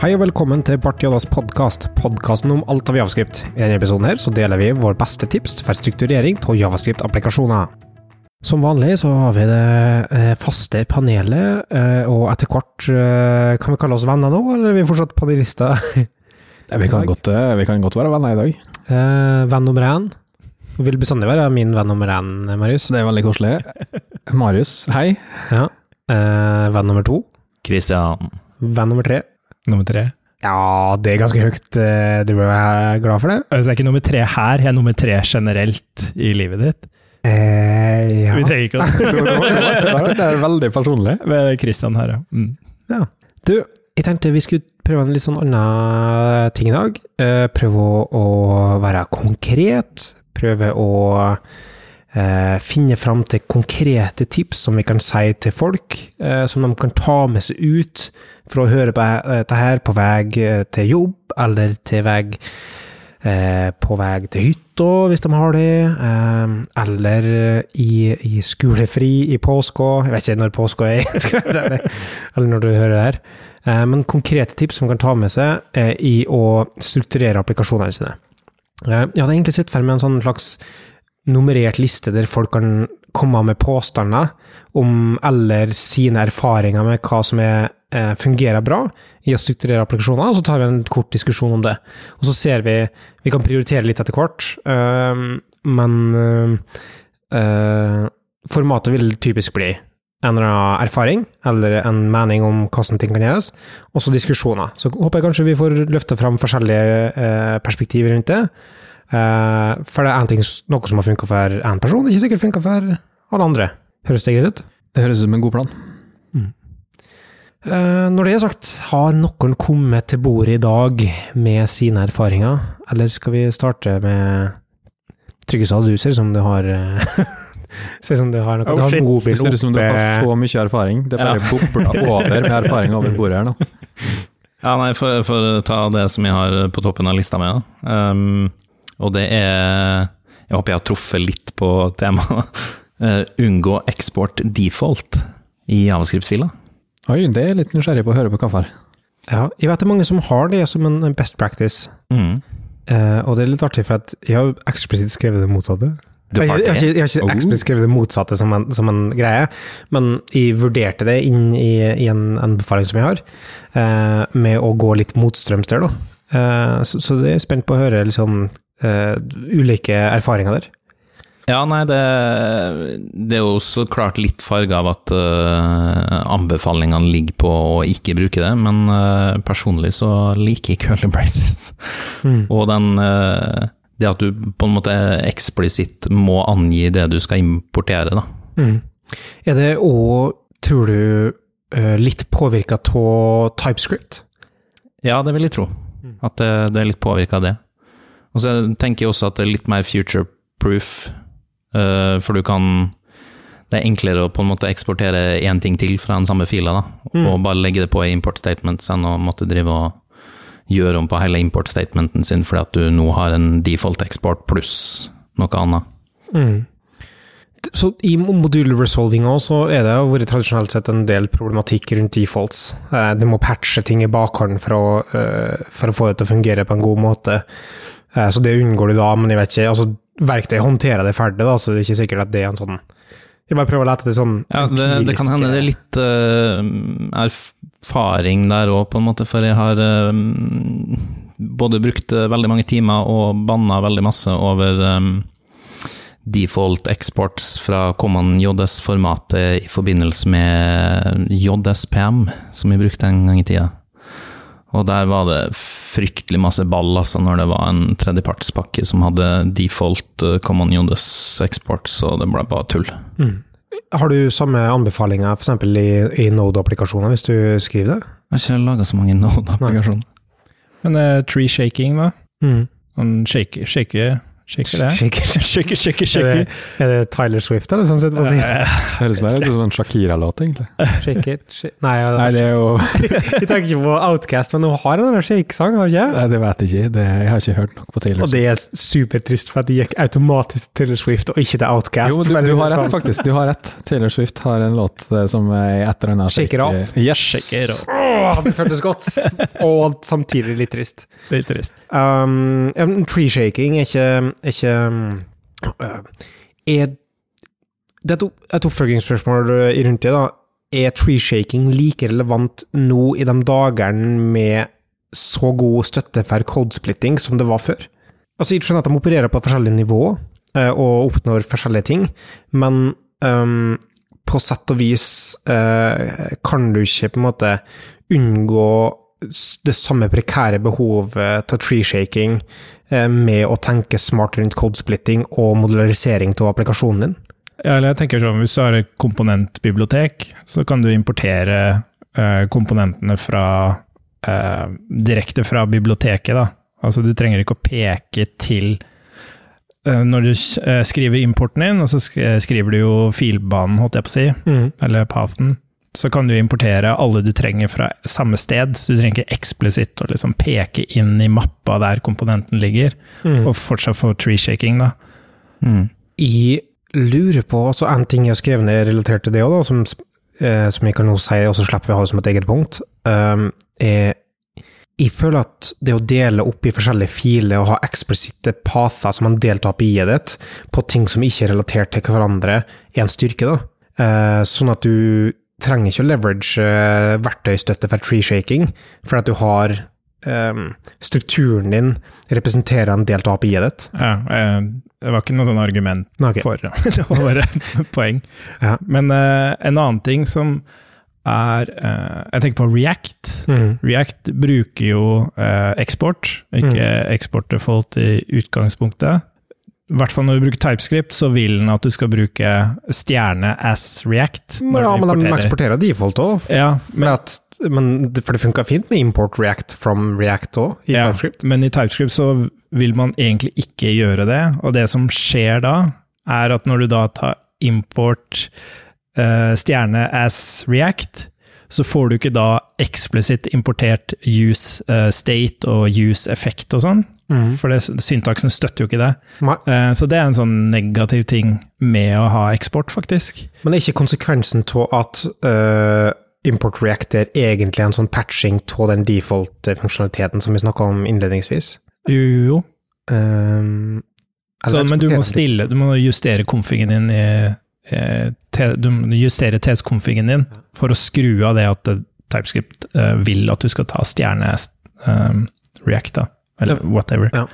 Hei og velkommen til Bart Joddas podkast, podkasten om alt av javascript. I denne episoden her så deler vi våre beste tips for strukturering av javascript-applikasjoner. Som vanlig så har vi det eh, faste panelet, eh, og etter hvert eh, kan vi kalle oss venner nå, eller er vi fortsatt panelister? Ja, vi, kan godt, vi kan godt være venner i dag. Eh, venn nummer én. Vil bestandig være min venn nummer én, Marius. Det er veldig koselig. Marius, hei. Ja. Eh, venn nummer to. Christian. Venn nummer tre. Nummer tre. Ja, det er ganske høyt. eh, Du bør være glad for det. Altså, jeg er ikke nummer tre her, jeg er nummer tre generelt i livet ditt. Eh, ja. Vi trenger ikke å Det er veldig personlig. Med Christian her, ja. Mm. Du, jeg tenkte vi skulle prøve en litt sånn annen ting i dag. Eh, prøve å, være konkret. Prøve å eh, finne fram til konkrete tips som vi kan si til folk, eh, som de kan ta med seg ut for å høre på eh, dette her på vei eh, til jobb, eller til vei eh, på vei til hytta, hvis de har det, eh, eller i, i skolefri i påska. Jeg vet ikke når påska er, eller når du hører det her. Eh, Men konkrete tips som kan ta med seg eh, i å strukturere applikasjonene sine. Eh, Jeg hadde egentlig sett for meg en sånn slags nummerert liste der folk kan komme med påstander om eller sine erfaringer med hva som er, eh, fungerer bra i å strukturere applikasjoner, og så tar vi en kort diskusjon om det. Og så ser vi Vi kan prioritere litt etter hvert, eh, men eh, formatet vil typisk bli en eller annen erfaring, eller en mening om hvordan ting kan gjøres, og så diskusjoner. Så håper jeg kanskje vi får løfte fram forskjellige eh, perspektiver rundt det. Eh, for det er en ting, noe som har funka for én person, ikke sikkert funka for alle andre. Høres det greit ut? Det høres ut som en god plan. Eh, når det er sagt, har noen kommet til bordet i dag med sine erfaringer, eller skal vi starte med Trygve Sahl, du ser ut som du har eh, Ser ut som du har noe Oh, du har Det ser ut som du har så mye erfaring. Det er bare bobler over med erfaring over bordet her nå. Ja, nei, for, for å ta det som jeg har på toppen av lista mi, da. Um, og det er Jeg håper jeg har truffet litt på temaet. Uh, unngå export default i javascript-filer. Oi, det er litt nysgjerrig på å høre på hva for. Ja, jeg vet det er mange som har det som en best practice. Mm. Uh, og det er litt artig, for at jeg har eksplisitt skrevet det motsatte. Du Jeg, har jeg, jeg, har ikke- jeg har ikke Oh. eksplisitt skrevet det motsatte som en, som en greie, men jeg vurderte det inn i, i en anbefaling som jeg har, uh, med å gå litt motstrøms der, da. Uh, så, så det er jeg spent på å høre liksom, eh, ulike erfaringer der. Ja, nei, det, det er jo så klart litt farge av at uh, anbefalingene ligger på å ikke bruke det, men uh, personlig så liker jeg curly braces. Og den uh, Det at du på en måte eksplisitt må angi det du skal importere, da. Mm. Er det òg, tror du, litt påvirka av TypeScript? Ja, det vil jeg tro. At det, det er litt påvirka av det. Og så tenker jeg også at det er litt mer future-proof, uh, for du kan Det er enklere å på en måte eksportere én ting til fra den samme fila, da, og bare legge det på i import statements enn å måtte drive og gjøre om på hele import statementen sin fordi at du nå har en default eksport pluss noe annet. Mm. Så I modul-resolvinga så er det jo vært tradisjonelt sett en del problematikk rundt defaults. Det Du må patche ting i bakhånd for å, eh, for å få det til å fungere på en god måte. Eh, Så det unngår du da, men jeg vet ikke altså Verktøy håndterer det ferdig, da, så det er ikke sikkert at det er en sånn Jeg bare prøver å lete etter sånn Ja, det, det kan hende det er litt uh, erfaring der òg, på en måte, for jeg har eh, både brukt eh, veldig mange timer og banna veldig masse over um, default exports fra Common JS-formatet i forbindelse med JSPM, som jeg brukte en gang i tida. Og der var det fryktelig masse ball, altså, når det var en tredjepartspakke som hadde default eh, Common JS exports, og det ble bare tull. Mm. Har du samme anbefalinger f.eks. i, i Node-applikasjoner, hvis du skriver det? Jeg har ikke laga så mange Node-applikasjoner. Men uh, tree shaking, da? Mm. Han shaker, shaker, Shaker det. Shaker. Shaker, shaker, Er det, er det Tyler Swift, eller? Som sitter på siden? Høres mer ut som en Shakira-låt, egentlig. Shake it, sh Nei, ja, Nei, det er jo jeg tenker ikke på Outcast, men hun har en shake-sang, har hun ikke? Nei, det vet jeg ikke. Det, jeg har ikke hørt nok på Taylor Swift. Og det er supertrist, for at de gikk automatisk til Taylor Swift, og ikke til Outcast. Jo, du, du har rett, faktisk. Du har rett. Taylor Swift har en låt eh, som er etter en annen Shake it off. Yes. Shake it off. Oh, det føltes godt, og samtidig litt trist. Litt trist. Um, tree shaking er ikke, ikke uh, er, Det er et, oppfølgingsspørsmål rundt det. da. Er tree shaking like relevant nå i de dagene med så god støtte for codesplitting som det var før? Altså, Jeg skjønner at de opererer på forskjellige nivå uh, og oppnår forskjellige ting, men um, på sett og vis uh, kan du ikke på en måte unngå det samme prekære behovet til tree-shaking eh, med å tenke smart rundt codesplitting og modularisering av applikasjonen din. Ja, eller jeg tenker sånn, Hvis du har et komponentbibliotek, så kan du importere eh, komponentene fra, eh, direkte fra biblioteket. Da. Altså, du trenger ikke å peke til eh, Når du skriver importen din, og så skriver du jo filbanen, holdt jeg på å si, eller pathen, så kan du importere alle du trenger fra samme sted. Så du trenger ikke eksplisitt å liksom peke inn i mappa der komponenten ligger, Mm. og fortsatt få tree-shaking, da. Mm. Jeg lurer på altså En ting jeg har skrevet ned relatert til det òg, som, eh, som jeg kan nå si, og så slipper vi å ha det som et eget punkt, um, er jeg føler at det å dele opp i forskjellige filer og ha eksplisitte pather som man deltar på i-et ditt, på ting som ikke er relatert til hverandre, er en styrke. da. Eh, sånn at du trenger ikke å leverage eh, verktøystøtte for tree shaking, for at du har um, strukturen din representerer en del av API-et ditt. Ja, eh, det var ikke noe sånn argument okay. for det. Det var bare et poeng. Ja. Men uh, en annen ting som er uh, Jeg tenker på React. Mm. React bruker jo uh, eksport, ikke eksport default i utgangspunktet. I hvert fall når du bruker TypeScript, så vil den at du skal bruke stjerne as React. Ja, du men de eksporterer default òg. Ja, for det funka fint med import React from React òg, i Ja, TypeScript. Men i TypeScript så vil man egentlig ikke gjøre det, og det som skjer da, er at når du da tar import uh, stjerne as React, så får du ikke da eksplisitt importert use eh, state og use effect og sånn, Mm. for det, syntaksen støtter jo ikke det. Eh, så det er en sånn negativ ting med å ha eksport, faktisk. Men det er ikke konsekvensen av at uh, import React er egentlig en sånn patching av den default-funksjonaliteten som vi snakka om innledningsvis? Jo, jo. Um, Så, men du må stille, du må justere konfigen din i Du må justere TS-konfigen din for å skru av det at eh, TypeScript eh, vil at du skal ta stjerne eh. Eller whatever. Ja.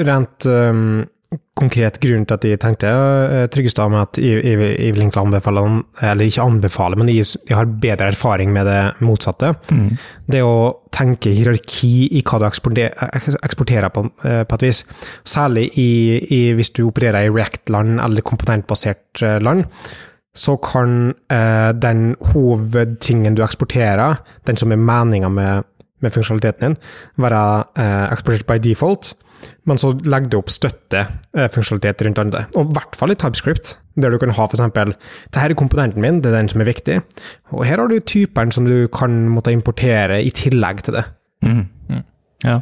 Rent um, konkret grunn til at jeg tenkte uh, Tryggestad med at jeg, jeg, jeg vil egentlig anbefale den, eller ikke anbefale, men jeg, jeg har bedre erfaring med det motsatte. Mm. Det å tenke hierarki i hva du eksporterer, eksporterer på, eh, på et vis. Særlig i, i, hvis du opererer i React-land eller komponentbasert eh, land, så kan eh, den hovedtingen du eksporterer, den som er meninga med, med funksjonaliteten din, være eh, eksportert by default, men så legger du opp støttefunksjonalitet rundt andre. Og i hvert fall i TypeScript, der du kan ha for eksempel det er komponenten min, det er den som er viktig, og her har du typen som du kan måtte importere i tillegg til det. Mm. Mm. Ja.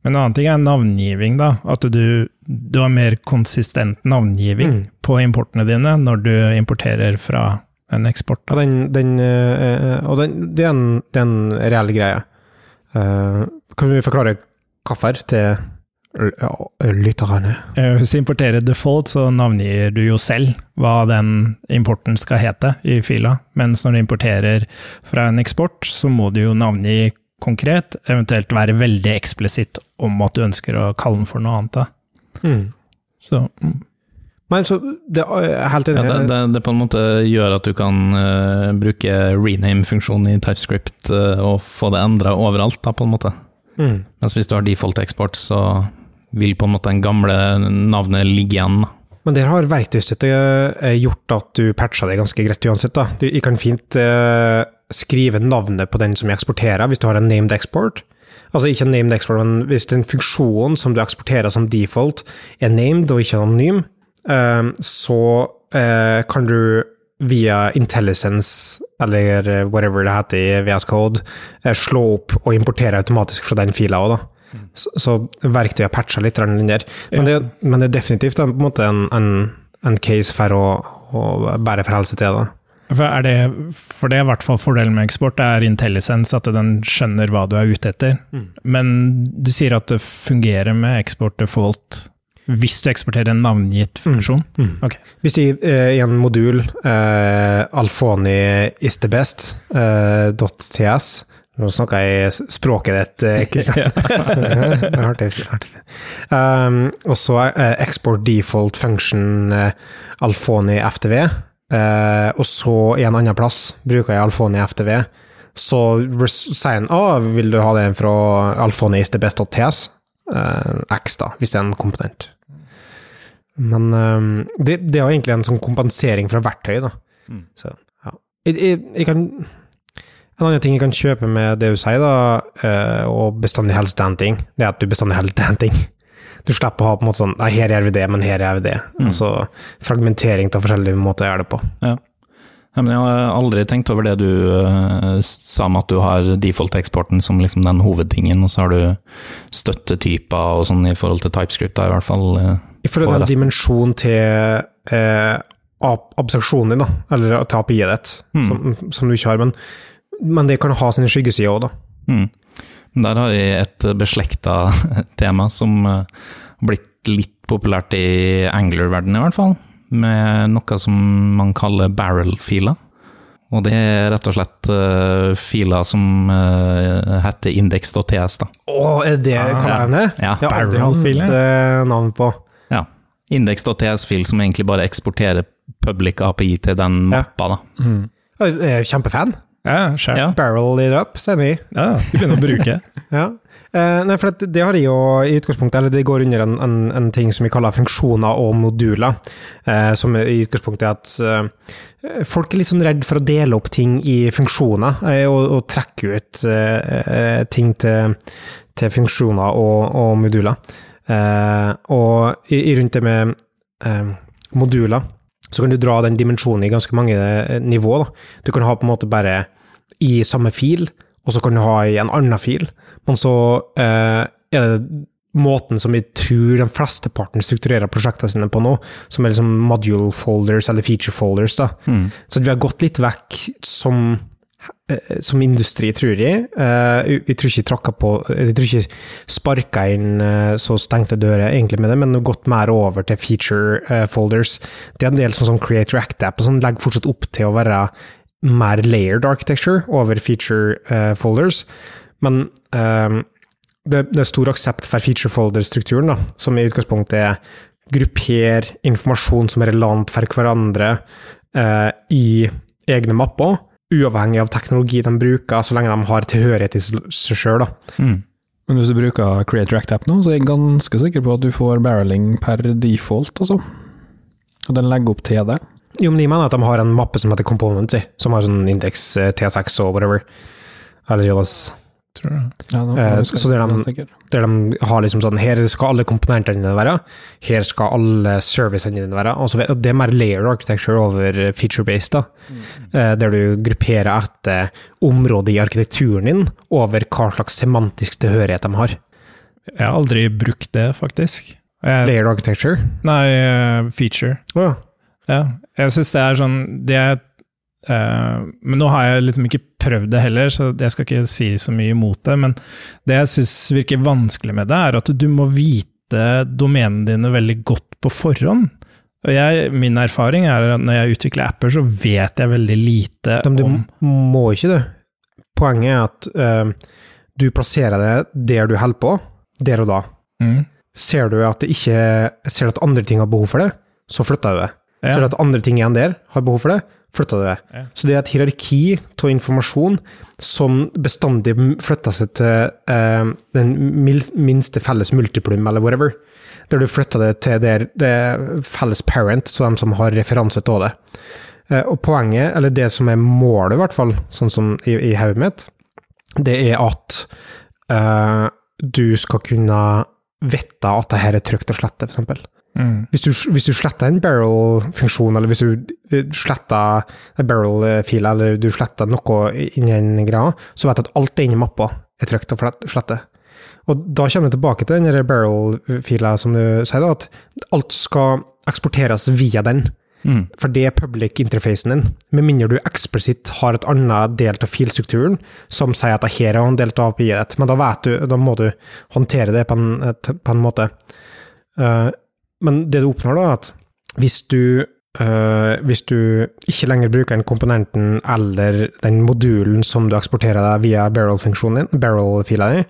Men en annen ting er navngiving, da. At du, du har mer konsistent navngiving Mm. på importene dine når du importerer fra en eksport. Ja, den, den, eh, og den, det, er en, det er en reell greie. Eh, kan vi forklare hvorfor til ja, lytterne? Eh, Hvis du importerer default, så navngir du jo selv hva den importen skal hete i fila, mens når du importerer fra en eksport, så må du jo navngi konkret, eventuelt være veldig eksplisitt om at du ønsker å kalle den for noe annet. Da. Mm. Så mm. Men så, det er helt Ja, det, det, det på en måte gjør at du kan uh, bruke rename-funksjonen i TypeScript uh, og få det endra overalt, da, på en måte. Mm. Mens hvis du har default-eksport, så vil på en måte den gamle navnet ligge igjen. Men der har verktøysettet eh, gjort at du patcha det ganske greit uansett. da. Du kan fint eh, skrive navnet på den som jeg eksporterer, hvis du har en named export, Altså ikke en named export, men hvis den funksjonen som du eksporterer som default, er named og ikke anonym, eh, så eh, kan du via IntelliSense, eller whatever det heter i VS Code, eh, slå opp og importere automatisk fra den fila òg, da. Så, så verktøyet har patcha litt der. Men, det, men det er definitivt en, måte en, en, en case for å, å bære forholde seg til det. For, det, for det er i hvert fall fordelen med eksport, det er intelligence, at den skjønner hva du er ute etter. Mm. Men du sier at det fungerer med eksport default hvis du eksporterer en navngitt funksjon? Mm. Ok. Hvis de eh, i en modul, eh, Alfoni is the best, eh, .ts Nå snakker jeg språket ditt, Kristian. Artig. Um, og så eh, export default function uh, Alfoni FTV. Uh, og så i en annen plass bruker jeg Alfoni FTV. Så sier han å, vil du ha det fra Alfoni is the? Eh, X, da, hvis det er en komponent. Men ehm, det, det er egentlig en sånn kompensering fra verktøy, da. Mm. Så, ja. Jeg, jeg, jeg kan, en annen ting jeg kan kjøpe med det du sier, da, eh, og bestandig helst den ting, det er at du bestandig helst den ting. Du slipper å ha på en måte sånn Nei, her gjør vi det, men her gjør vi det. Mm. Altså fragmentering av forskjellige måter å gjøre det på. Ja, men jeg har aldri tenkt over det du uh, sa med at du har default-eksporten som liksom den hovedtingen, og så har du støttetyper og sånn i forhold til TypeScript, da, i hvert fall. Uh, I forhold til en dimensjonen dimensjon til uh, abstraksjonen din, da, eller til API-et ditt, Mm. som, som du ikke har. Men, men det kan ha sine skyggesider òg, da. Mm. Der har jeg et beslekta tema som eh, har blitt litt populært i Angler-verdenen, i hvert fall. Med noe som man kaller barrel-filer. Og det er rett og slett uh, filer som uh, heter index.ts. da. Å, er det Ah, kallenavnet? Ja, ja aldri Barrel-filer. eh, navn på. ja. Index.ts-fil som egentlig bare eksporterer public API til den Ja. mappa. da. Jeg er kjempefan. Ja, sure. Ja. Barrel it up, sier vi. Ja, vi begynner å bruke. Ja. Eh, nei, for det, det har jeg jo i utgangspunktet, eller det går under en, en, en ting som vi kaller funksjoner og moduler. Eh, som i utgangspunktet er at eh, folk er litt sånn redd for å dele opp ting i funksjoner, eh, og, og trekke ut eh, eh, ting til, til funksjoner og, og moduler. Eh, og i, i rundt det med eh, moduler, så kan du dra den dimensjonen i ganske mange nivå. nivåer. Da. Du kan ha på en måte bare i samme fil, og så kan du ha i en annen fil. Men så eh, er det måten som vi tror de flesteparten strukturerer prosjektene sine på nå, som er liksom module folders eller feature folders. da. Mm. Så vi har gått litt vekk som, eh, som industri, tror jeg. Eh, Vi tror ikke tråkka på Jeg tror ikke sparka inn eh, så stengte dører egentlig med det, men gått mer over til feature eh, folders. Det er en del sånn som Create React App og sånn legger fortsatt opp til å være mer layered architecture over feature eh, folders. Men eh, det, er stor aksept for feature folder-strukturen, som i utgangspunktet er grupper informasjon som er relevant for hverandre eh, i egne mapper, uavhengig av teknologi de bruker, så lenge de har tilhørighet til seg sjøl. Mm. Men hvis du bruker Create React App nå, så er jeg ganske sikker på at du får barreling per default, altså. Og den legger opp til det. Jo, men de mener at de har en mappe som heter Components, som har sånn indeks eh, T6 og whatever. Eller JS, Tror jeg. Ja, nå, Eh, så det er de- der de har liksom sånn Her skal alle komponentene dine være, her skal alle servicene dine være. Og så vet- og det er mer layered architecture over feature-based, da. Eh, Der du grupperer etter området i arkitekturen din over hva slags semantisk tilhørighet de har. Jeg har aldri brukt det, faktisk. Jeg, Layered architecture. nei, eh, feature. Oh, ja. Ja, jeg syns det er sånn det er, Men nå har jeg liksom ikke prøvd det heller, så jeg skal ikke si så mye imot det. Men det jeg syns virker vanskelig med det, er at du må vite domenene dine veldig godt på forhånd. Jeg, min erfaring er at når jeg utvikler apper, så vet jeg veldig lite Men du må ikke det. Poenget er at uh, du plasserer det der du holder på, der og da. mm, Ser du at, det ikke, ser du at andre ting har behov for det, så flytter du det. Ja, Ser du at andre ting enn der har behov for det, flytter du det. Ja. Så det er et hierarki av informasjon som bestandig flytter seg til eh, den minste felles multiplum, eller whatever. Der du flytter det til der det er felles parent, så de som har referanse til det. Eh, og poenget, eller det som er målet i hvert fall, sånn som i, i hodet mitt, det er at eh, du skal kunne vite at det her er trygt å slette, eksempel. Mm. Hvis du, hvis du sletter en barrel-funksjon, eller hvis du sletter en barrel-fil, eller du sletter noe inni en greie, så vet du at alt det inni mappa er trygt å slette. Og da kommer vi tilbake til den barrel-fila som du sier, da, at alt skal eksporteres via den. Mm. For det er public interfacen din. Med mindre du eksplisitt har et annet del av filstrukturen som sier at her er en del av API-et, men da du, da må du håndtere det på en, på en måte. Eh, men det du oppnår da, er at hvis du, øh, hvis du ikke lenger bruker den komponenten eller den modulen som du eksporterer deg via barrel-funksjonen din, barrel-fila di,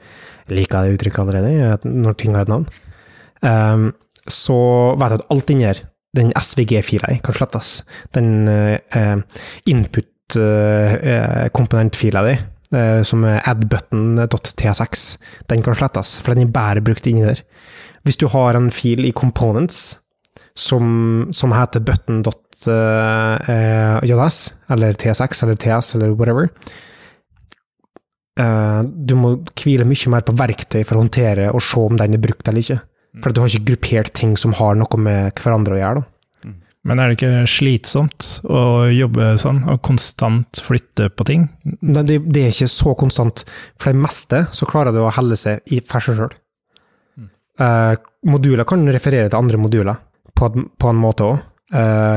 liker det uttrykket allerede, når ting har et navn, um, så vet du at alt inni her, den SVG-fila kan slettes. Den uh, input-komponentfila di, uh, som er addbutton.tsx, den kan slettes, for den er bare brukt inni der. Hvis du har en fil i components som, som heter button.js, eller tsx, eller ts, eller whatever, eh, du må hvile mye mer på verktøy for å håndtere og se om den er brukt eller ikke. For du har ikke gruppert ting som har noe med hverandre å gjøre. da. Men er det ikke slitsomt å jobbe sånn, og konstant flytte på ting? Nei, det, det er ikke så konstant. For det meste så klarer du å helle seg i for seg sjøl. moduler kan referere til andre moduler på, på en måte òg,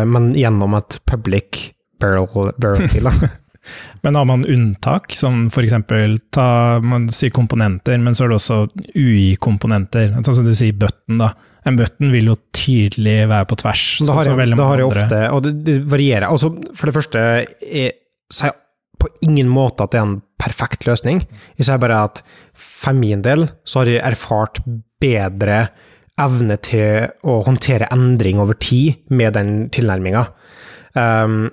men gjennom et public barrel, barrel fil. Men har man unntak, som ta, man sier komponenter, men så er det også UI-komponenter, sånn som du sier button da. En button vil jo tydelig være på tvers. Da sånn har som jeg, da har jeg ofte, og det, det varierer. Altså, for det første jeg sier på ingen måte at det er en perfekt løsning. Jeg sier bare at for min del så har jeg erfart bedre evne til å håndtere endring over tid med den tilnærminga. Um,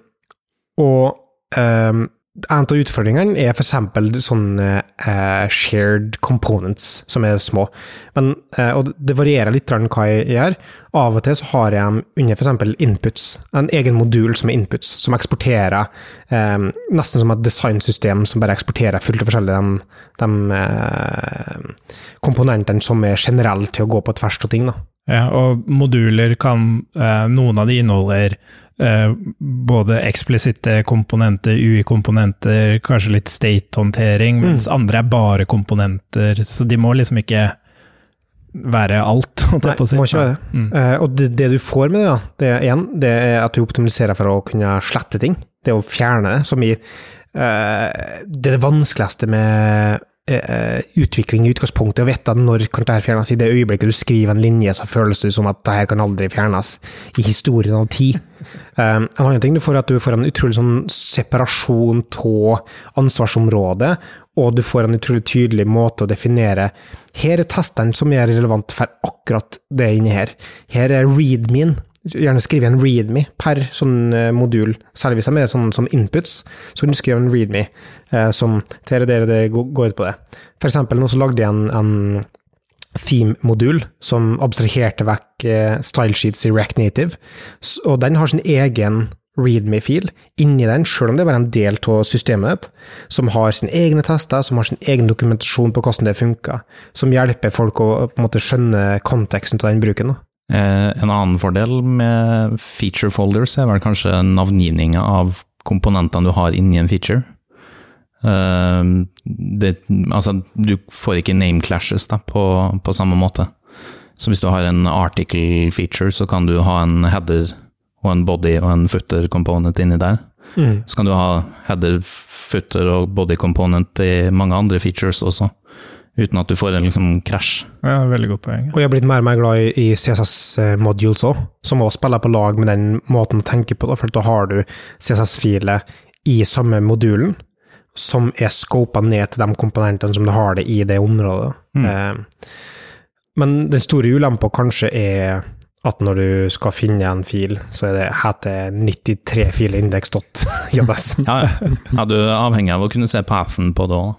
og um, en av utfordringene er f.eks. sånne eh, shared components, som er små. Men, eh, og det varierer litt hva jeg gjør. Av og til så har jeg under f.eks. inputs, en egen modul som er inputs, som eksporterer eh, nesten som et designsystem som bare eksporterer fullt og forskjellig de, de eh, komponentene som er generelle til å gå på tvers av ting. Da. Ja, og moduler kan, eh, noen av de inneholder eh, både eksplisitte komponenter, UI-komponenter, kanskje litt state-håndtering, mens andre er bare komponenter, så de må liksom ikke være alt, holdt Nei, jeg på å si. må ikke være det. Mm. Eh, og det, det du får med det, da, det er, en, det er at du optimaliserer for å kunne slette ting. Det å fjerne det, som i eh, Det er det vanskeligste med utvikling i utgangspunktet, å vite når kan dette fjernes. I det øyeblikket du skriver en linje, så føles det som at dette kan aldri fjernes i historien av tid. Eh, en annen ting du får, er at du får en utrolig sånn separasjon av ansvarsområdet, og du får en utrolig tydelig måte å definere Her er testeren som er relevant for akkurat det inni her. Her er readme-en. Gjerne skrive en readme per sånn eh, modul, særlig hvis de er sånn som inputs. Så kan du skrive en readme eh, som dere, dere, dere går ut på det. For eksempel nå så lagde jeg en, en theme-modul som abstraherte vekk eh, stylesheets i React Native, og den har sin egen readme-fil inni den, selv om det er bare en del av systemet ditt, som har sine egne tester, som har sin egen dokumentasjon på hvordan det funker, som hjelper folk å på en måte skjønne konteksten av den bruken. Da. Eh, en annen fordel med feature folders er vel kanskje navngivninga av komponentene du har inni en feature. Eh, det, altså, du får ikke name clashes da, på, på samme måte. Så hvis du har en article feature, så kan du ha en header og en body og en footer component inni der. Så kan du ha header, footer og body component i mange andre features også, uten at du får en liksom krasj. Ja, veldig godt poeng. Og jeg har blitt mer og mer glad i, i CSS-modules òg, som også spiller på lag med den måten å tenke på, da, for da har du CSS-filer i samme modulen, som er scopa ned til de komponentene som du har det i det området. Eh, men den store ulempa kanskje er at når du skal finne en fil, så er det heter 93filindex.js. Ja, ja. ja, du er avhengig av å kunne se pathen på det òg.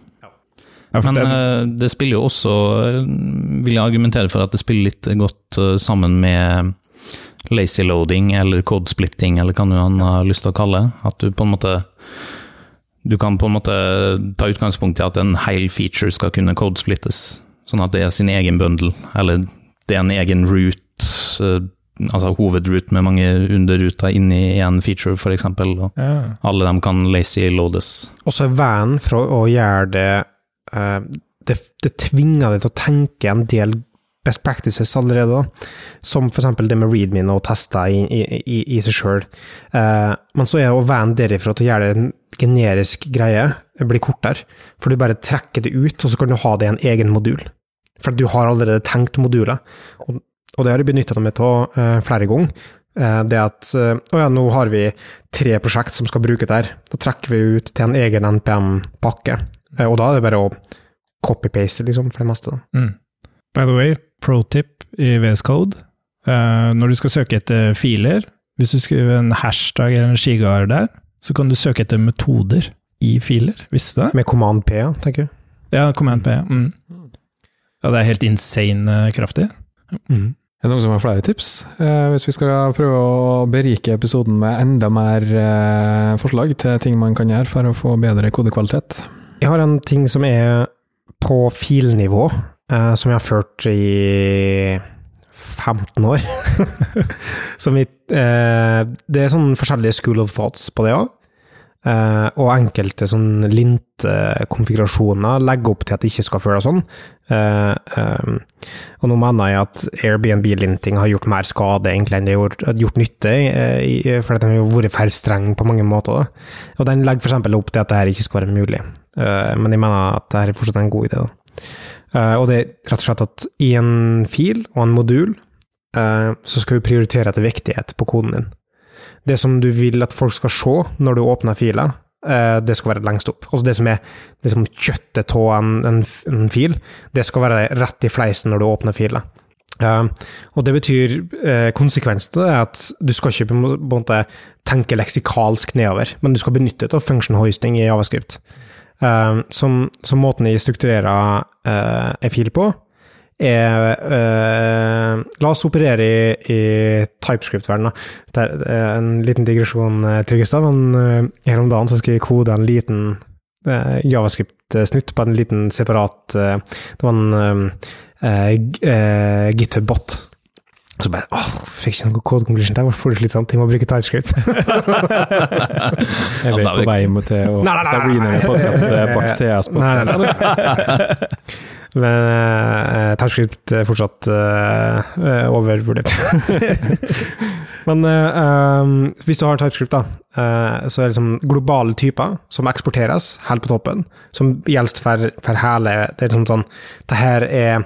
Ja, Men det- eh, det spiller jo også, eh, vil jeg argumentere for at det spiller litt godt eh, sammen med lazy loading eller code splitting, eller hva du han har lyst til å kalle det. At du på en måte du kan på en måte ta utgangspunkt i at en hel feature skal kunne codesplittes, sånn at det er sin egen bundle, eller det er en egen route, altså hovedroute med mange underruter inni en feature, f.eks. Og Ja. alle dem kan lazy loades. Og så er veien for å, gjøre det, det Det tvinger deg til å tenke en del best practices allerede, da. som f.eks. det med readme og tester i, i, i, seg sjøl. men så er å veien derifra til å gjøre det en generisk greie, blir kortere. For du bare trekker det ut, og så kan du ha det i en egen modul. For du har allerede tenkt moduler. Og, og det har jeg benytta meg av eh, flere ganger. Eh, det at eh, å ja, nå har vi tre prosjekt som skal bruke det her. Da trekker vi ut til en egen NPM-pakke. Eh, og da er det bare å copy-paste, liksom, for det meste. Da. Mm. By the way, pro tip i VS Code. Uh, når du skal søke etter filer, hvis du skriver en hashtag eller en skigar der, så kan du søke etter metoder i filer. Visste du det? Med command P, ja, tenker du? Ja, command P. Mm. Ja, det er helt insane eh, kraftig. Mm. Er det noen som har flere tips? Eh, hvis vi skal prøve å berike episoden med enda mer eh, forslag til ting man kan gjøre for å få bedre kodekvalitet? Jeg har en ting som er på filnivå, eh, som jeg har ført i 15 år. vi, eh, det er sånn forskjellige school of thoughts på det òg. Eh, og enkelte sånn lint-konfigurasjoner legger opp til at det ikke skal føles sånn. Eh, eh, og nå mener jeg at Airbnb-linting har gjort mer skade egentlig enn det har gjort, gjort nytte, uh, i, fordi den har vært for streng på mange måter. Da. Og den legger f.eks. opp til at dette ikke skal være mulig. Eh, men jeg mener at dette er fortsatt en god idé. Eh, og det er rett og slett at i en fil og en modul, eh, så skal du prioritere etter viktighet på koden din. Det som du vil at folk skal se når du åpner fila, det skal være lengst opp. Altså det som er liksom kjøttet av en, en, en fil, det skal være rett i fleisen når du åpner fila. Og det betyr konsekvensen er at du skal ikke på en måte tenke leksikalsk nedover, men du skal benytte det av function hoisting i Javascript. Eh, som, som måten jeg strukturerer eh, en fil på, er eh, La oss operere i, i TypeScript-verdenen. Det er eh, en liten digresjon, eh, Tryggestad, men her om dagen så skal jeg kode en liten eh, Javascript-snutt på en liten separat eh, Det var en GitHub-bot. Og så bare åh, fikk ikke noe code completion, det var for slitsomt, jeg må bruke TypeScript. jeg er på vei mot det, og nei, rename Bart TS Nei, nei, nei. Men uh, TypeScript er fortsatt eh, eh, overvurdert. Men uh, um, hvis du har TypeScript, da, uh, så er det liksom globale typer som eksporteres helt på toppen, som gjelder for, for hele Det er liksom sånn Det her er,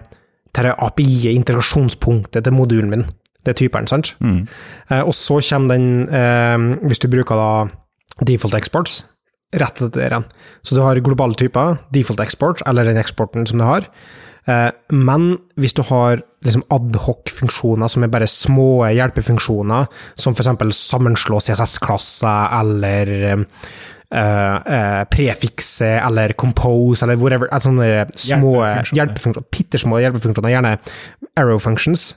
det her er API, integrasjonspunktet til modulen min. Det er typeren, sant? Mm. Eh, og så kommer den, eh, hvis du bruker da default exports, rett etter det igjen. Så du har globale typer, default export, eller den eksporten som du har. Eh, men hvis du har liksom adhoc-funksjoner som er bare små hjelpefunksjoner, som f.eks. sammenslå CSS-klasser, eller eh, eh, prefikse, eller compose, eller whatever, altså sånne små Hjelpefunksjoner. pittersmå hjelpefunksjoner, gjerne arrow functions,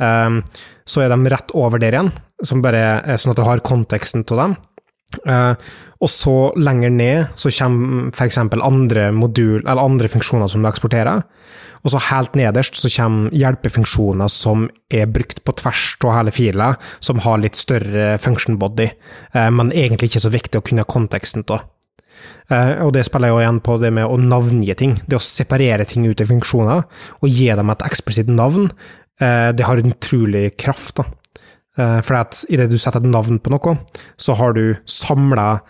um, så er de rett over der igjen, som bare sånn at du har konteksten til dem. Uh, og så lenger ned så kommer f.eks. andre modul, eller andre funksjoner som du eksporterer. Og så helt nederst så kommer hjelpefunksjoner som er brukt på tvers av hele fila, som har litt større function body, eh, men egentlig ikke så viktig å kunne konteksten av. Eh, og det spiller jo igjen på det med å navngi ting. Det å separere ting ut i funksjoner, og gi dem et eksplisitt navn, eh, det har en utrolig kraft. da. For at idet du setter et navn på noe, så har du samla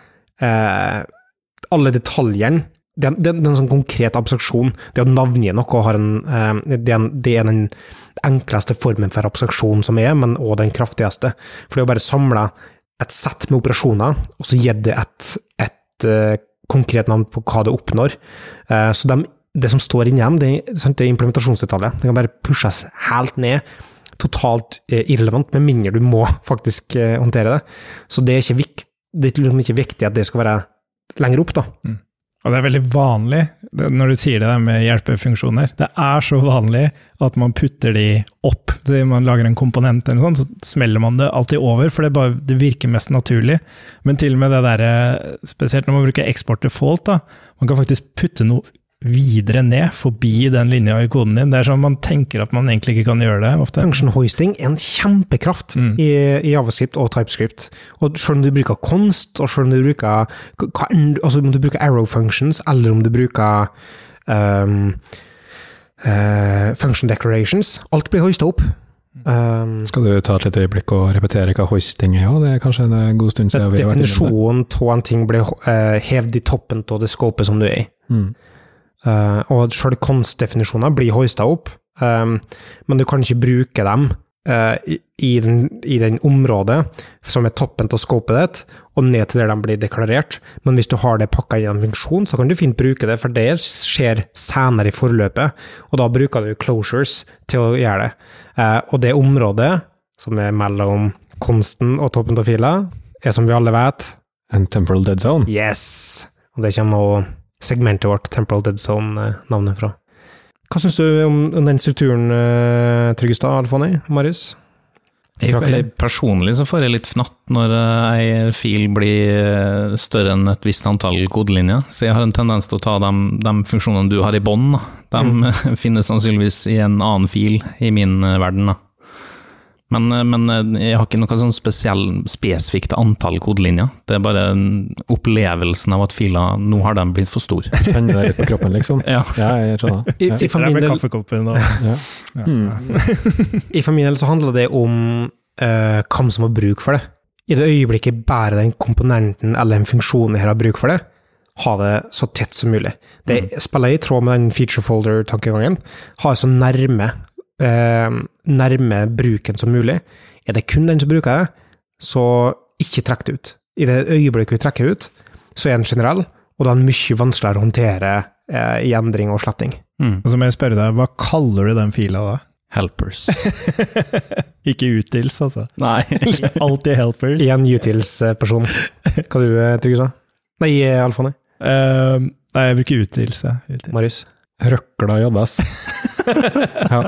alle detaljene. Det er, en sånn konkret abstraksjon. Det å navngi noe har en, eh, det, en, det er den enkleste formen for abstraksjon som er, men også den kraftigste. For det å bare samle et sett med operasjoner, og så gi det et, et eh, konkret navn på hva det oppnår. Eh, så de, det som står inni dem, det, er- er implementasjonsdetaljer. Det kan bare pushes helt ned totalt irrelevant, med mindre du må faktisk håndtere det. Så det er ikke, vik det er liksom ikke viktig at det skal være lenger opp, da. Mm. Og det er veldig vanlig, når du sier det der med hjelpefunksjoner. Det er så vanlig at man putter de opp. Man lager en komponent, eller sånn, så smeller man det alltid over, for det, bare, det virker mest naturlig. Men til og med det der, spesielt når man bruker export default, da, man kan faktisk putte noe videre ned, forbi den linja i koden din. Det er sånn Man tenker at man egentlig ikke kan gjøre det ofte. Function hoisting er en kjempekraft Mm. i, i Javascript og TypeScript. Og selv om du bruker konst, og selv om du bruker, hva, altså om du bruker arrow functions, eller om du bruker um, uh, function declarations, alt blir hoista opp. Um, Skal du ta et lite øyeblikk og repetere hva hoisting er? Ja, det er kanskje en god stund siden vi har vært innom det. definisjonen av en ting blir uh, hevet i toppen av det skåpet som du er i. Mm. Eh, og sjøl konstdefinisjoner blir hoista opp, um, men du kan ikke bruke dem uh, i, i, den, i den området som er toppen av scopet ditt, og ned til der de blir deklarert. Men hvis du har det pakka i en funksjon, så kan du fint bruke det, for det skjer senere i forløpet, og da bruker du closures til å gjøre det. Uh, og det området, som er mellom konsten og toppen av fila, er som vi alle vet, En temporal dead zone. Yes! Og det kommer også segmentet vårt, Temporal Dead Zone-navnet fra. Hva syns du om, den strukturen, uh, Tryggestad, Alfoni? Marius? Jeg, personlig så får jeg litt fnatt når eh, ei fil blir eh, større enn et visst antall kodelinjer, så jeg har en tendens til å ta de, de funksjonene du har i bånn. de De finnes sannsynligvis i en annen fil i min eh, verden. da. Men, eh, men eh, jeg har ikke noe sånn spesiell, spesifikt antall kodelinjer. Det er bare opplevelsen av at fila nå har den blitt for stor. Kjenner det litt på kroppen, liksom. Ja. Ja, jeg skjønner. I, Ja. for min med del, kaffekoppen og Ja. ja. Mm. I for min del så handler det om uh, hvem som har bruk for det. I det øyeblikket bare den komponenten eller den funksjonen her har bruk for det, ha det så tett som mulig. Det spiller i tråd med den feature folder-tankegangen. Ha det så nærme, eh, nærme bruken som mulig. Er det kun den som bruker det, så ikke trekk det ut. I det øyeblikket vi trekker ut, så er den generell, og da er den mye vanskeligere å håndtere eh, i endring og sletting. Mm. Og så må jeg spørre deg, hva kaller du den fila da? Helpers. Ikke utils, altså. Nei. Alltid helpers. Igjen utils-person. Hva du, Trygve, sa Nei, eh, Alfoni? Eh, nei, jeg bruker. Utils. Marius? Røkla jaddas. ja.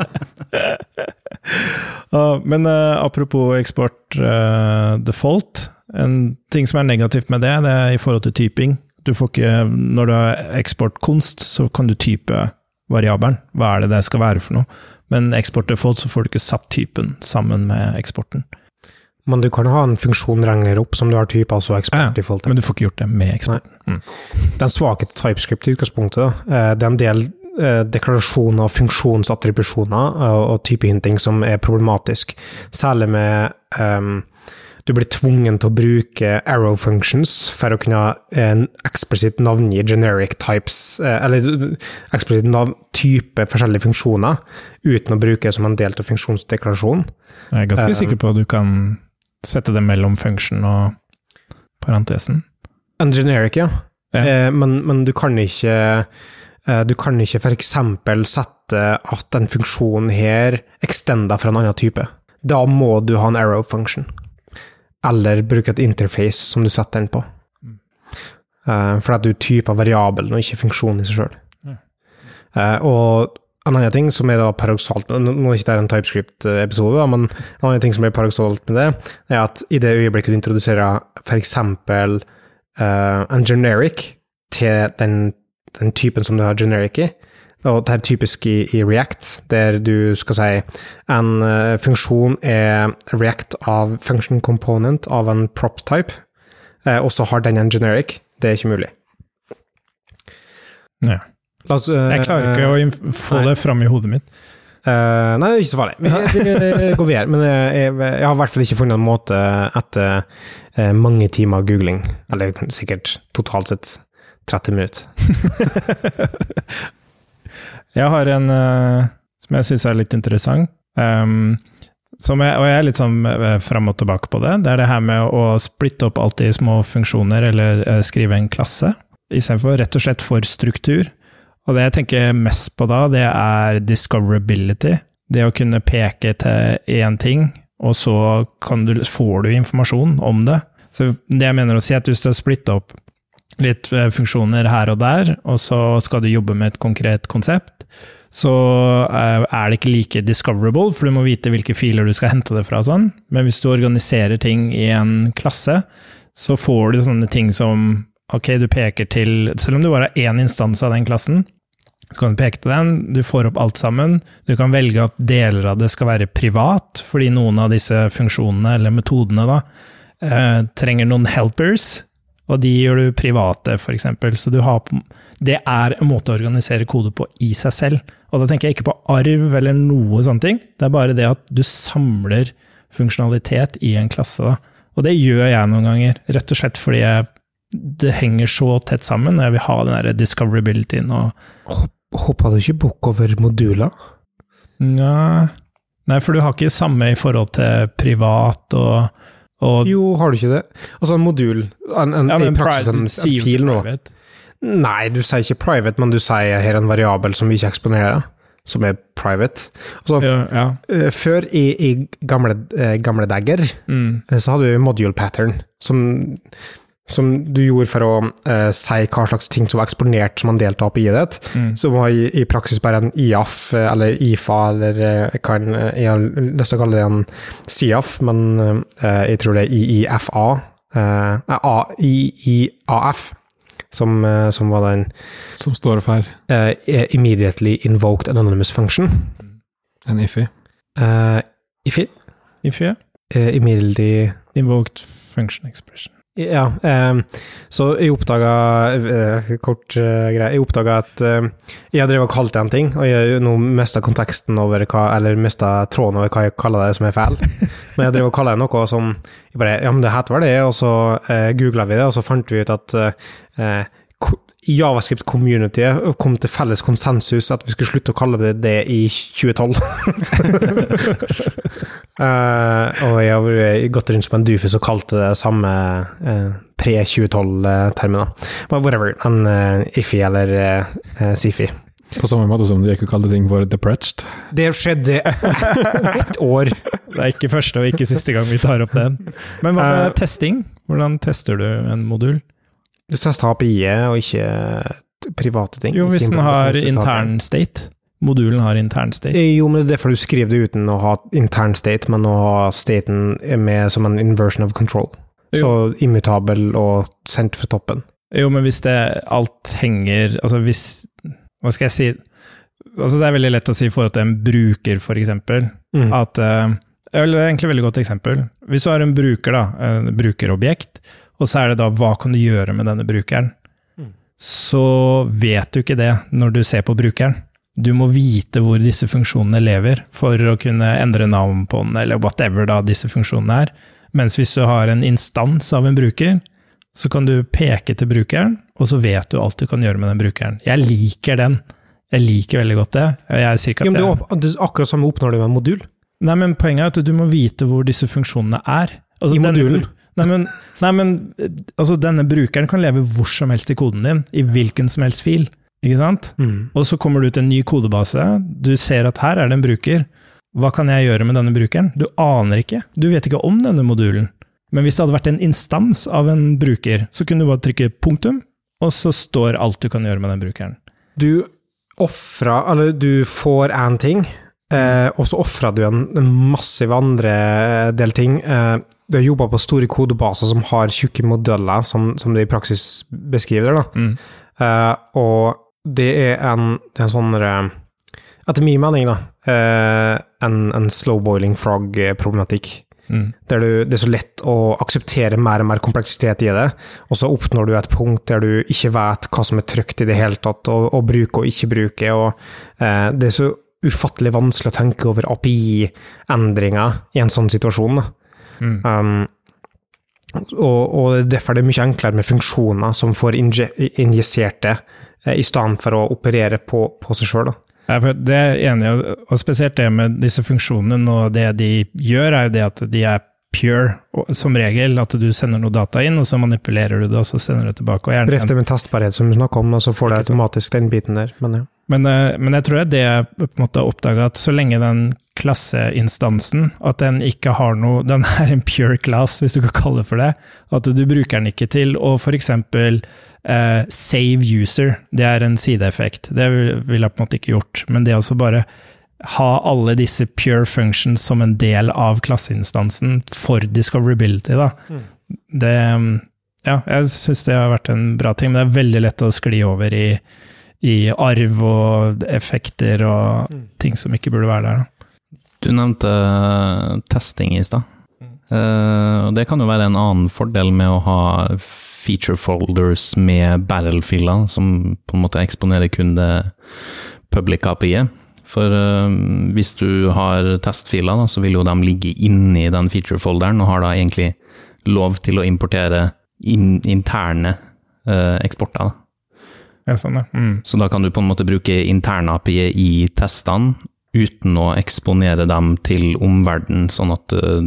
uh, men uh, apropos eksport uh, default, en ting som er negativt med det, det er i forhold til typing. Du får ikke, når du har eksportkunst, så kan du type variabelen. Hva er det det skal være for noe? Men eksport default, så får du ikke satt typen sammen med eksporten. Men du kan ha en funksjon regner opp som du har type altså Ja, eksport forhold. Men du får ikke gjort det med eksport. Den svake TypeScript i utgangspunktet, eh, det er en del eh, deklarasjoner, funksjonsattribusjoner eh, og typehinting som er problematisk. Særlig med um, du blir tvungen til å bruke arrow functions for å kunne en eksplisitt navngi generic types, eh, eller eksplisitt type forskjellige funksjoner, uten å bruke det som en del av funksjonsdeklarasjonen. Jeg er ganske um, sikker på at du kan sette det mellom function og parentesen. En generic, ja. Ja. Eh, men, men du kan ikke eh, Du kan ikke f.eks. sette at en funksjon her extender fra en annen type. Da må du ha en arrow function. Eller bruke et interface som du setter den på. Mm. Eh, for at du typer variabelen og ikke funksjonen i seg sjøl. Og en annen ting som er da paradoksalt Nå nå er ikke det en TypeScript-episode, men en annen ting som er paradoksalt med det, er at i det øyeblikket du introduserer f.eks. Uh, en generic til den, den typen som du har generic i. Og det er typisk i, i React, der du skal si en uh, funksjon er React av function component av en prop type, uh, og så har den en generic. Det er ikke mulig. Ja. Oss, uh, Jeg klarer ikke å få det fram i hodet mitt. Uh, nei, det er ikke så farlig. Vi, går videre. Men jeg, jeg, jeg har i hvert fall ikke funnet en måte etter mange timer googling, eller sikkert totalt sett 30 minutter. Jeg har en uh, som jeg syns er litt interessant. Um, jeg, og jeg er litt sånn uh, fram og tilbake på det. Det er det her med å splitte opp alt i små funksjoner, eller uh, skrive en klasse, istedenfor rett og slett for struktur. Og det jeg tenker mest på da, det er discoverability. Det å kunne peke til én ting, og så du, får du informasjon om det. Så det jeg mener å si, er at hvis du har splitta opp litt eh, funksjoner her og der, og så skal du jobbe med et konkret konsept, så eh, er det ikke like discoverable, for du må vite hvilke filer du skal hente det fra. sånn. Men hvis du organiserer ting i en klasse, så får du sånne ting som ok, du peker til Selv om du bare har én instans av den klassen, så kan du peke til den, du får opp alt sammen. Du kan velge at deler av det skal være privat, fordi noen av disse funksjonene, eller metodene, da, eh, trenger noen helpers, og de gjør du private, f.eks. Så du har, det er en måte å organisere kode på i seg selv. Og da tenker jeg ikke på arv eller noe sånne ting, det er bare det at du samler funksjonalitet i en klasse. Da. Og det gjør jeg noen ganger, rett og slett fordi jeg, det henger så tett sammen, og jeg vil ha den der discoverabilityen og Hoppa du ikke bukk over moduler? Nja Nei, for du har ikke samme i forhold til privat og, og Jo, har du ikke det? Altså, en modul en, en, ja, I praksis en, en fil nå. private. Nei, du sier ikke private, men du sier her en variabel som vi ikke eksponerer, som er private. Altså, Ja, ja. eh, før i, i gamle, eh, gamle dager Mm. eh, så hadde vi module pattern, som, som du gjorde for å eh, si hva slags ting som var eksponert som en del av API-et ditt. Mm. Som var i, i praksis bare en IAF, eh, eller IFA, eller eh, jeg kan, eh, jeg har lyst til å kalle det en SIAF, men eh, jeg tror det er IIFA. eh, AIIAF. Som, eh, som var den Som står for eh, Immediately Invoked Anonymous Function. en IFI. IFI? IFI. ja. eh, immediately invoked function expression. Ja, eh, så jeg oppdaga eh, Kort eh, greie. Jeg oppdaga at eh, jeg drevet og kalt det en ting, og jeg nå mista konteksten over hva Eller mista tråden over hva jeg kaller det som er feil. Men jeg drev og kalla det noe som jeg bare, Ja, men det heter vel det, og så eh, googla vi det, og så fant vi ut at Javascript Community kom til felles konsensus at vi skulle slutte å kalle det det i 2012. Eh, og jeg har gått rundt som en dufus og kalt det samme uh, pre-2012-termen. Men whatever. En uh, Ifi eller uh, Sifi. På samme måte som du ikke kalte ting for depressed. Det skjedde ett år. Det er ikke første og ikke siste gang vi tar opp den. Men hva med Eh, testing? Hvordan tester du en modul? Du tester API-et og ikke private ting. Jo, hvis den har intern state. Modulen har intern state. Eh, Jo, men det er derfor du skriver det uten å ha intern state, men å ha staten med som en inversion of control. Så immutabel og sendt fra toppen. Jo, men hvis det alt henger Altså hvis Hva skal jeg si? Altså Det er veldig lett å si i forhold til en bruker, for eksempel. Mm. At eh, Eller det er egentlig et veldig godt eksempel. Hvis du har en bruker, da, en brukerobjekt, og så er det da hva kan du gjøre med denne brukeren? Mm. Så vet du ikke det når du ser på brukeren. Du må vite hvor disse funksjonene lever, for å kunne endre navn på den, eller whatever da disse funksjonene er. Mens hvis du har en instans av en bruker, så kan du peke til brukeren, og så vet du alt du kan gjøre med den brukeren. Jeg liker den. Jeg liker veldig godt det. Jeg Jo, men det, er det akkurat samme oppnår du med en modul. Nei, men poenget er at du må vite hvor disse funksjonene er. Altså, I denne- modulen. Nei, men, nei, men eh, altså, denne brukeren kan leve hvor som helst i koden din, i hvilken som helst fil. Ikke sant? Mm. Og så kommer du til en ny kodebase, du ser at her er det en bruker. Hva kan jeg gjøre med denne brukeren? Du aner ikke. Du vet ikke om denne modulen. Men hvis det hadde vært en instans av en bruker, så kunne du bare trykke punktum, og så står alt du kan gjøre med den brukeren. Du ofra Eller du får én ting, eh, og så ofra du en, en massiv andre del ting. Eh, du har jobba på store kodebaser som har tjukke modeller, som, som det i praksis beskriver. da. Mm. Eh, og det er en, det er en sånn eh, Etter min mening, da, eh, en, en slow-boiling frog-problematikk. Mm. Der du, det er så lett å akseptere mer og mer kompleksitet i det, og så oppnår du et punkt der du ikke vet hva som er trygt i det hele tatt, og, og bruke og ikke bruke, og eh, det er så ufattelig vanskelig å tenke over API-endringer i en sånn situasjon. Mm. Um, og, og derfor er det mye enklere med funksjoner som får inje, injisert det, eh, i stedet for å operere på, på seg sjøl. Det er enig og spesielt det med disse funksjonene, og det de gjør, er jo det at de er pure, som regel. At du sender noe data inn, og så manipulerer du det, og så sender du det tilbake. Og gjerne, Ref med testbarhet som du snakka om, og så får du automatisk den biten der. Men ja. men, eh, men jeg tror det er det jeg på en måte oppdaga, at så lenge den klasseinstansen, at den ikke har noe Den er en pure class, hvis du kan kalle det for det. At du bruker den ikke til å f.eks. Eh, save user. Det er en sideeffekt. Det ville jeg på en måte ikke gjort. Men det å bare ha alle disse pure functions som en del av klasseinstansen for discoverability, da. Mm. Det Ja, jeg syns det har vært en bra ting, men det er veldig lett å skli over i, i arv og effekter og Mm. ting som ikke burde være der. Da. Du nevnte eh, testing i stad. Eh, og det kan jo være en annen fordel med å ha feature folders med barrel-filer, som på en måte eksponerer kun det public API-et. For eh, hvis du har testfiler, da, så vil jo de ligge inni den feature-folderen, og har da egentlig lov til å importere in interne eksporter. Da. Ja, sånn, ja. Mm. Så da kan du på en måte bruke interne-API i testene, uten å eksponere dem til omverdenen, sånn at eh,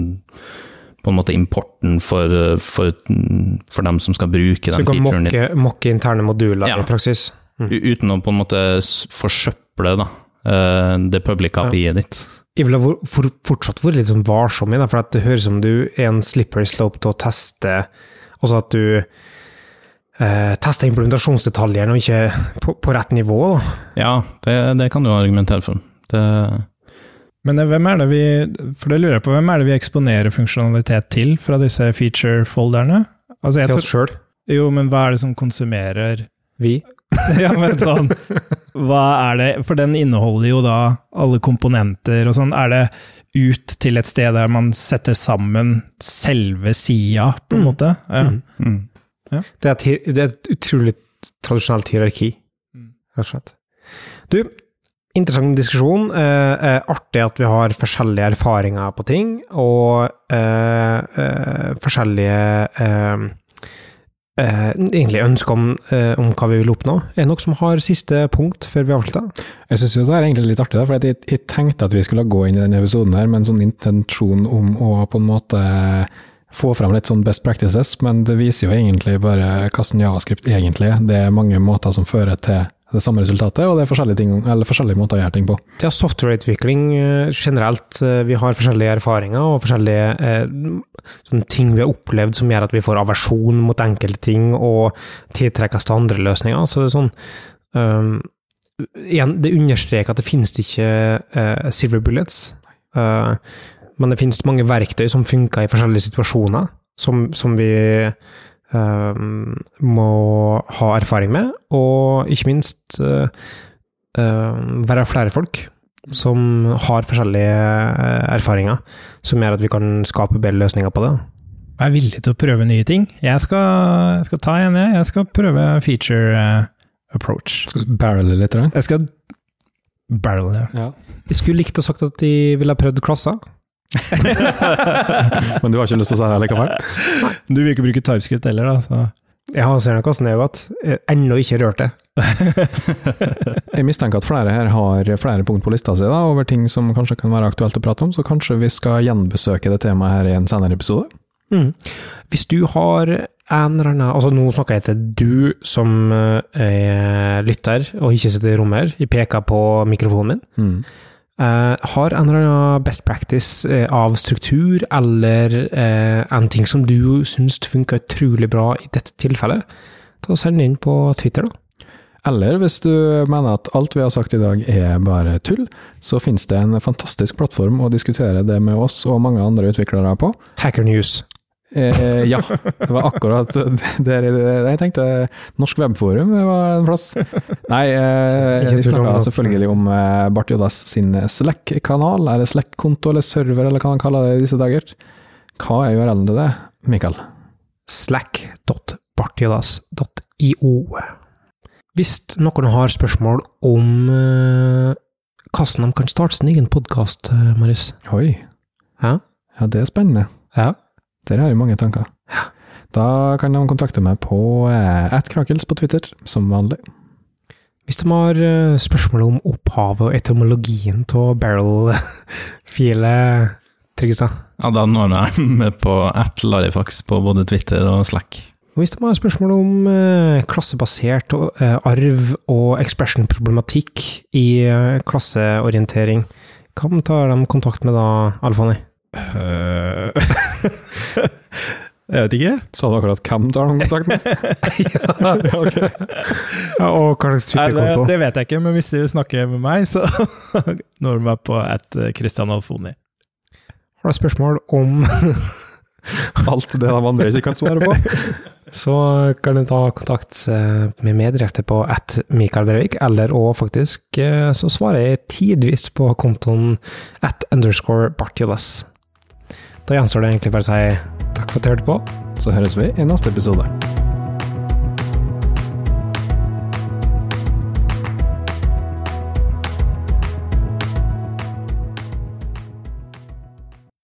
på en måte importen for, eh, for, for dem som skal bruke Så den du kan featuren din, mokke, mokke interne moduler Ja. i praksis. Mm. uten å på en måte forsøple da, eh, det public API-et ditt. Jeg ville for, for, fortsatt vært litt sånn varsom i det, for det høres som du er en slippery slope til å teste Altså at du eh, tester implementasjonsdetaljene og ikke på, på rett nivå. Da. Ja, det, det kan du argumentere for. Det, Men eh, hvem er det vi For det lurer jeg på, hvem er det vi eksponerer funksjonalitet til fra disse feature-folderne? Altså, Til oss sjøl. jo, men hva er det som konsumerer Vi. Ja, men sånn Hva er det For den inneholder jo da alle komponenter og sånn. Er det ut til et sted der man setter sammen selve sida, på en Mm. måte? Ja. Mm. mm. Det, er et, det er et utrolig tradisjonelt hierarki, Mm. rett og slett. Du, interessant diskusjon. Eh, eh, artig at vi har forskjellige erfaringer på ting, og eh, eh, forskjellige eh, egentlig ønsker om, eh, om hva vi vil oppnå. Er det noe som har siste punkt før vi avslutter? Jeg syns det er egentlig litt artig, da, for jeg, jeg tenkte at vi skulle gå inn i denne episoden her med en sånn intensjon om å på en måte få fram litt sånn best practices, men det viser jo egentlig bare hvordan javascript egentlig er. Det er mange måter som fører til det samme resultatet, og det er forskjellige, ting, forskjellige måter å gjøre ting på. Ja, softwareutvikling eh, generelt. eh, Vi har forskjellige erfaringer og forskjellige eh, ting vi har opplevd som gjør at vi får aversjon mot enkelte ting og tiltrekkes til andre løsninger. Så det er sånn um, Igjen, det understreker at det finnes ikke uh, silver bullets. uh, men det finnes mange verktøy som funker i forskjellige situasjoner, som, som vi må ha erfaring med, og ikke minst eh, eh, være flere folk som har forskjellige eh, erfaringer, som gjør at vi kan skape bedre løsninger på det. Jeg er villig til å prøve nye ting. Jeg skal, jeg skal ta en, jeg. Jeg skal prøve feature eh, approach. Skal du barrele litt? Jeg skal barrel det. Ja. Jeg skulle likt å sagt at de ville ha prøvd klasser. Men du har ikke lyst til å si det likevel? Du vil ikke bruke TypeScript heller, da, så Jeg har ser nok hvordan det er godt. Har Ennå ikke rørt det. Jeg mistenker at flere her har flere punkt på lista si da, over ting som kanskje kan være aktuelt å prate om, så kanskje vi skal gjenbesøke det temaet her i en senere episode? Mm. Hvis du har en eller annen Altså, nå snakker jeg til du som eh, er lytter og ikke sitter i rommet her. Jeg peker på mikrofonen min. Mm. Eh, har en eller annen best practice eh, av struktur, eller eh, en ting som du syns funker utrolig bra i dette tilfellet, ta og send inn på Twitter, da. Eller hvis du mener at alt vi har sagt i dag er bare tull, så finnes det en fantastisk plattform å diskutere det med oss og mange andre utviklere på. Hacker News. Eh, ja, det var akkurat der jeg tenkte Norsk Webforum var en plass. Nei, eh, vi snakka selvfølgelig om eh, Bart Jodas sin Slack-kanal, eller Slack-konto eller server, eller hva han kaller det i disse dager. Hva er URL-en til det, Mikael? slack.bartjodas.io. Hvis noen har spørsmål om eh, hvordan de kan starte sin egen podkast, Marius Oi. Ja. Ja, det er spennende. Ja. Der har jeg mange tanker. Da kan de kontakte meg på eh, på Twitter, som vanlig. Hvis de har eh, spørsmål om opphavet og etymologien av barrel-filet, Tryggestad. Ja, da når jeg med på at Larifax på både Twitter og Slack. Og hvis de har spørsmål om eh, klassebasert og, eh, arv og expression-problematikk i eh, klasseorientering, Hvem tar de kontakt med da, Alfani? Eh, jeg vet ikke. Sa du akkurat hvem tar har kontakt med? Ja, og hva slags Nei, det, Twitter-konto? det vet jeg ikke, men hvis de snakker med meg, så når de meg på at Christian Alfoni. Har du spørsmål om Alt det de andre ikke kan svare på? så kan du ta kontakt eh, med meg direkte på at Mikael Brevik, eller og faktisk eh, så svarer jeg tidvis på kontoen at underscore Bartiolus. Da gjenstår det egentlig bare å si takk for at du hørte på. Så høres vi i neste episode.